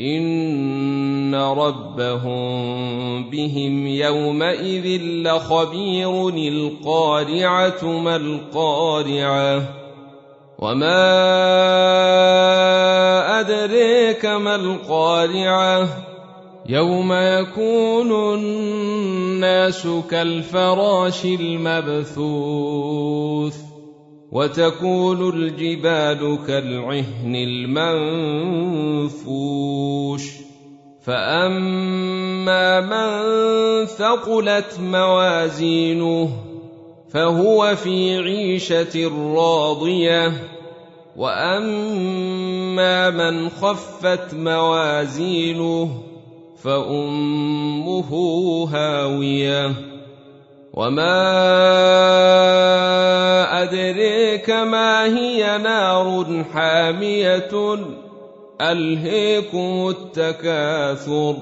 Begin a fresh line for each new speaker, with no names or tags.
إن ربهم بهم يومئذ لخبير القارعة ما القارعة وما أدريك ما القارعة يوم يكون الناس كالفراش المبثوث وتكون الجبال كالعهن المنفوش فاما من ثقلت موازينه فهو في عيشه راضيه واما من خفت موازينه فامه هاويه وما أدريك ما هي نار حامية ألهيكم التكاثر.